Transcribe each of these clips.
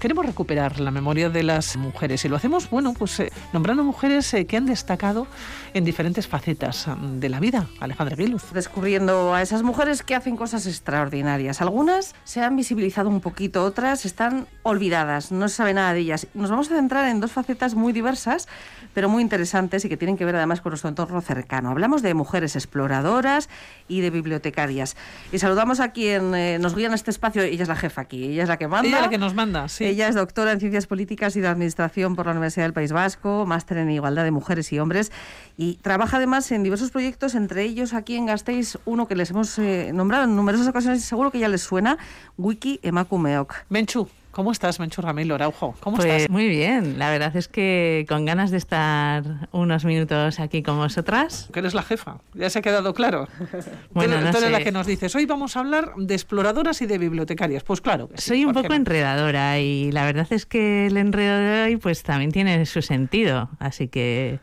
Queremos recuperar la memoria de las mujeres y lo hacemos, bueno, pues eh, nombrando mujeres eh, que han destacado en diferentes facetas mm, de la vida. Alejandra Guiluz. Descubriendo a esas mujeres que hacen cosas extraordinarias. Algunas se han visibilizado un poquito, otras están olvidadas, no se sabe nada de ellas. Nos vamos a centrar en dos facetas muy diversas, pero muy interesantes y que tienen que ver además con nuestro entorno cercano. Hablamos de mujeres exploradoras y de bibliotecarias. Y saludamos a quien eh, nos guía en este espacio, ella es la jefa aquí, ella es la que manda. Ella es la que nos manda, sí. Ella es doctora en Ciencias Políticas y de Administración por la Universidad del País Vasco, máster en Igualdad de Mujeres y Hombres y trabaja además en diversos proyectos, entre ellos aquí en Gasteiz, uno que les hemos eh, nombrado en numerosas ocasiones y seguro que ya les suena, Wiki Emakumeok. Menchu, ¿Cómo estás, Menchu Ramiro Araujo? ¿Cómo pues estás? Muy bien, la verdad es que con ganas de estar unos minutos aquí con vosotras. Que eres la jefa, ya se ha quedado claro. Bueno, tú, no tú eres sé. la que nos dices, hoy vamos a hablar de exploradoras y de bibliotecarias. Pues claro que sí, Soy un ¿por qué poco no? enredadora y la verdad es que el enredo de hoy pues también tiene su sentido, así que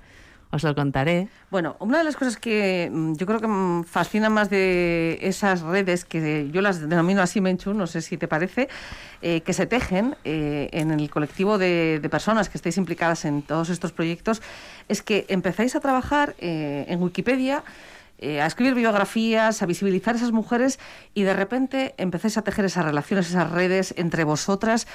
os lo contaré. Bueno, una de las cosas que mm, yo creo que mm, fascina más de esas redes, que yo las denomino así, Menchu, no sé si te parece, eh, que se tejen eh, en el colectivo de, personas que estáis implicadas en todos estos proyectos, es que empezáis a trabajar eh, en Wikipedia a escribir biografías, a visibilizar esas mujeres y de repente empezáis a tejer esas relaciones, esas redes entre vosotras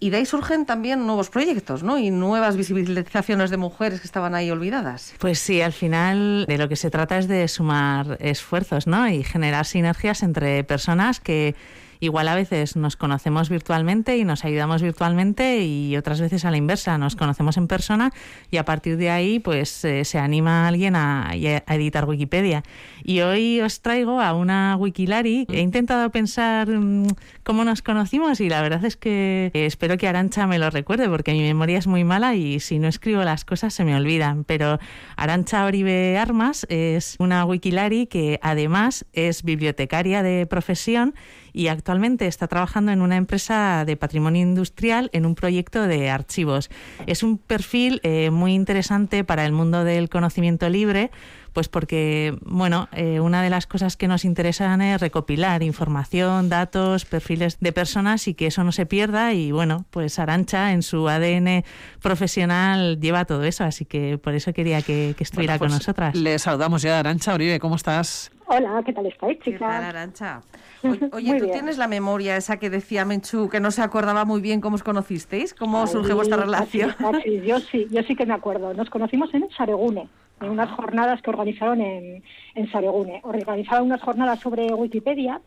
y de ahí surgen también nuevos proyectos, ¿no? Y nuevas visibilizaciones de mujeres que estaban ahí olvidadas. Pues sí, al final de lo que se trata es de sumar esfuerzos, ¿no? Y generar sinergias entre personas que igual a veces nos conocemos virtualmente y nos ayudamos virtualmente y otras veces a la inversa, nos conocemos en persona y a partir de ahí pues eh, se anima a alguien a, a editar Wikipedia. Y hoy os traigo a una Wikilari. He intentado pensar mm, cómo nos conocimos y la verdad es que eh, espero que Arancha me lo recuerde porque mi memoria es muy mala y si no escribo las cosas se me olvidan. Pero Arancha Oribe Armas es una Wikilari que además es bibliotecaria de profesión y actualmente está trabajando en una empresa de patrimonio industrial en un proyecto de archivos. Es un perfil eh, muy interesante para el mundo del conocimiento libre, pues porque, bueno, eh, una de las cosas que nos interesan es recopilar información, datos, perfiles de personas y que eso no se pierda y, bueno, pues Arancha en su ADN profesional lleva todo eso, así que por eso quería que, que estuviera Bueno, con pues nosotras. Le saludamos ya a Arancha Oribe, ¿cómo estás? Hola, ¿qué tal estáis, ¿Qué chicas? tal, Arancha? Oye, ¿tú bien. tienes la memoria esa que decía Menchu, que no se acordaba muy bien cómo os conocisteis? ¿Cómo surgió vuestra Ay, relación? casi, casi. Yo sí, yo sí que me acuerdo. Nos conocimos en Saregune, en unas jornadas que organizaron en, en Saregune. Organizaban unas jornadas sobre Wikipedia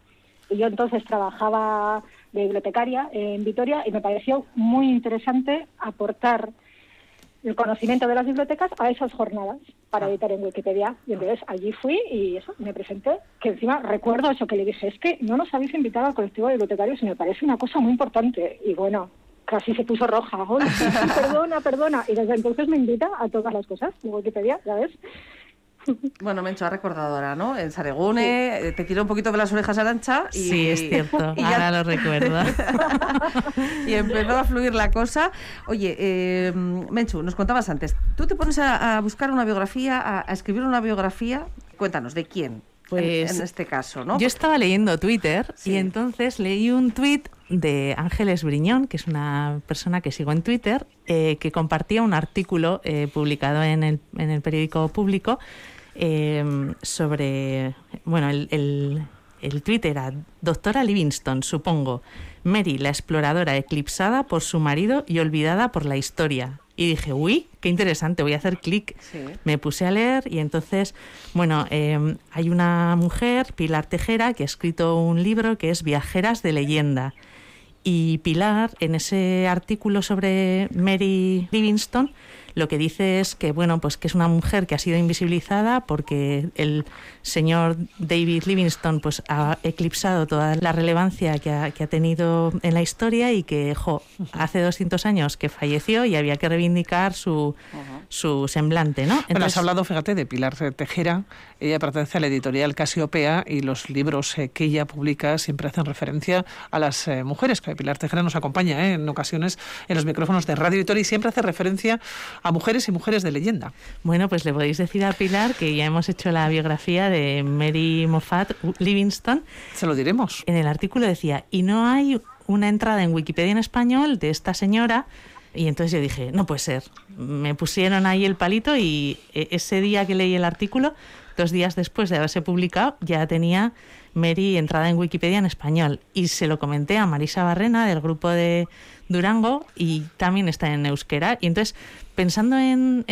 y yo entonces trabajaba de bibliotecaria en Vitoria y me pareció muy interesante aportar el conocimiento de las bibliotecas a esas jornadas para editar en Wikipedia. Y entonces allí fui y eso, me presenté, que encima recuerdo eso que le dije, es que no nos habéis invitado al colectivo de bibliotecarios y me parece una cosa muy importante. Y bueno, casi se puso roja. "Ay, sí, sí, perdona, perdona. Y desde entonces me invita a todas las cosas de Wikipedia, ya ves. Bueno, Menchu ha recordado ahora, ¿no? En Saregune, eh, te tiró un poquito de las orejas Arancha y... Sí, es cierto, y ya- ahora lo recuerdo. y empezó a fluir la cosa. Oye, eh, Menchu, nos contabas antes, tú te pones a, a buscar una biografía, a, a escribir una biografía. Cuéntanos, ¿de quién? Pues, en, en este caso, ¿no? Yo estaba leyendo Twitter Sí. y entonces leí un tweet de Ángeles Briñón, que es una persona que sigo en Twitter, eh, que compartía un artículo eh, publicado en el, en el periódico público eh, sobre, bueno, el, el, el era Doctora Livingston, supongo, Mary, la exploradora eclipsada por su marido y olvidada por la historia. Y dije, uy, qué interesante, voy a hacer clic. Sí. Me puse a leer y entonces, bueno, eh, hay una mujer, Pilar Tejera, que ha escrito un libro que es Viajeras de leyenda. Y Pilar, en ese artículo sobre Mary Livingston, lo que dice es que, bueno, pues que es una mujer que ha sido invisibilizada porque el señor David Livingston pues ha eclipsado toda la relevancia que ha, que ha tenido en la historia y que, jo, hace 200 años que falleció y había que reivindicar su, su semblante, ¿no? Bueno, has Entonces- hablado, fíjate, de Pilar Tejera. Ella pertenece a la editorial Casiopea y los libros eh, que ella publica siempre hacen referencia a las eh, mujeres. Pilar Tejera nos acompaña eh, en ocasiones en los micrófonos de Radio Vitoria y siempre hace referencia a mujeres y mujeres de leyenda. Bueno, pues le podéis decir a Pilar que ya hemos hecho la biografía de Mary Moffat Livingston. Se lo diremos. En el artículo decía, y no hay una entrada en Wikipedia en español de esta señora y entonces yo dije, no puede ser. Me pusieron ahí el palito y e, ese día que leí el artículo, dos días después de haberse publicado, ya tenía Mary entrada en Wikipedia en español. Y se lo comenté a Marisa Barrena del grupo de Durango y también está en euskera. Y entonces, pensando en,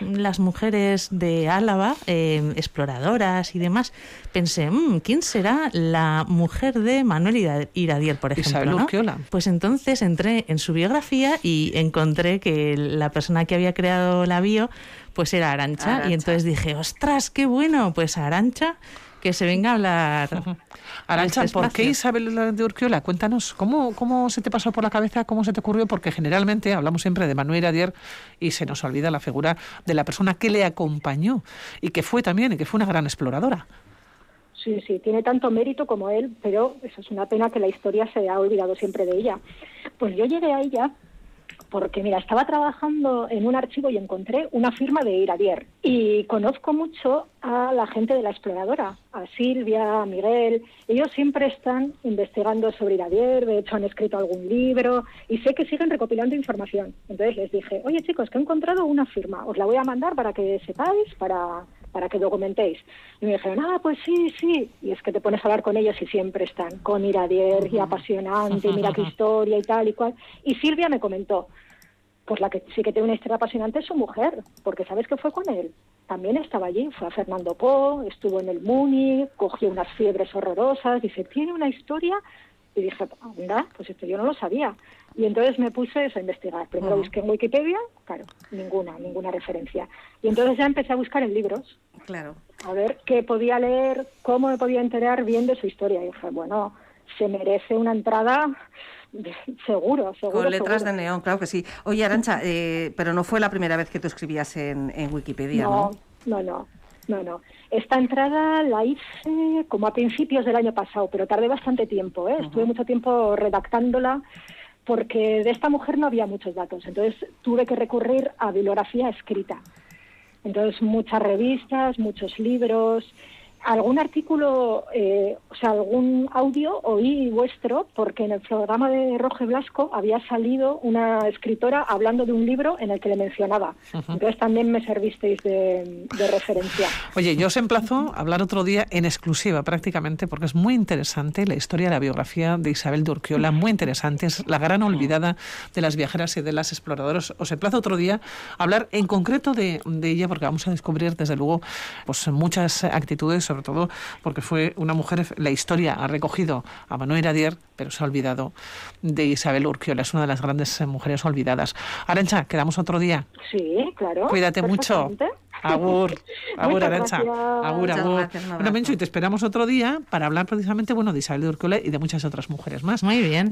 las mujeres de Álava, eh, exploradoras y demás, pensé, mm, ¿quién será la mujer de Manuel Iradier, por ejemplo? Isabel Pues entonces entré en su biografía y encontré que la persona que había creado la bio pues era Arancha. Y entonces dije, ostras, qué bueno, pues Arancha que se venga a hablar. Arancha, ¿por qué Isabel de Urquiola? Cuéntanos, ¿cómo, ¿cómo se te pasó por la cabeza? ¿Cómo se te ocurrió? Porque generalmente hablamos siempre de Manuel Adier y se nos olvida la figura de la persona que le acompañó y que fue también, y que fue una gran exploradora. Sí, sí, tiene tanto mérito como él, pero eso es una pena que la historia se ha olvidado siempre de ella. Pues yo llegué a ella porque mira, estaba trabajando en un archivo y encontré una firma de Iradier y conozco mucho a la gente de la exploradora, a Silvia, a Miguel, ellos siempre están investigando sobre Iradier, de hecho han escrito algún libro y sé que siguen recopilando información. Entonces les dije, oye chicos, que he encontrado una firma, os la voy a mandar para que sepáis, para, para que documentéis. Y me dijeron, ah, pues sí, sí. Y es que te pones a hablar con ellos y siempre están con Iradier y apasionante, mira qué historia y tal y cual. Y Silvia me comentó, pues la que sí que tiene una historia apasionante es su mujer, porque ¿sabes qué fue con él? También estaba allí, fue a Fernando Po, estuvo en el Muni, cogió unas fiebres horrorosas, dice, tiene una historia, y dije, anda, pues esto yo no lo sabía. Y entonces me puse a investigar. Primero busqué en Wikipedia, claro, ninguna, ninguna referencia. Y entonces ya empecé a buscar en libros. Claro. A ver qué podía leer, cómo me podía enterar bien de su historia. Y dije, bueno, se merece una entrada Seguro, seguro. Con letras de neón, claro que sí. Oye, Arancha, eh, pero no fue la primera vez que tú escribías en, Wikipedia, ¿no? No, no, no, no. Esta entrada la hice como a principios del año pasado, pero tardé bastante tiempo, ¿eh? Estuve mucho tiempo redactándola porque de esta mujer no había muchos datos, entonces tuve que recurrir a bibliografía escrita. Entonces, muchas revistas, muchos libros, algún artículo, eh, o sea, algún audio oí vuestro, porque en el programa de Roge Blasco había salido una escritora hablando de un libro en el que le mencionaba. Entonces también me servisteis de, referencia. Oye, yo os emplazo a hablar otro día en exclusiva prácticamente, porque es muy interesante la historia de la biografía de Isabel de Urquiola, muy interesante, es la gran olvidada de las viajeras y de las exploradoras. Os emplazo otro día a hablar en concreto de, de ella, porque vamos a descubrir, desde luego, pues muchas actitudes sobre todo porque fue una mujer, la historia ha recogido a Manuel Iradier, pero se ha olvidado de Isabel Urquiola, es una de las grandes eh, mujeres olvidadas. Arancha, quedamos otro día. Sí, claro. Cuídate mucho. Agur, agur, Arancha. Agur, agur. bueno, Mencho, y te esperamos otro día para hablar precisamente bueno, de Isabel Urquiola y de muchas otras mujeres más. Muy bien.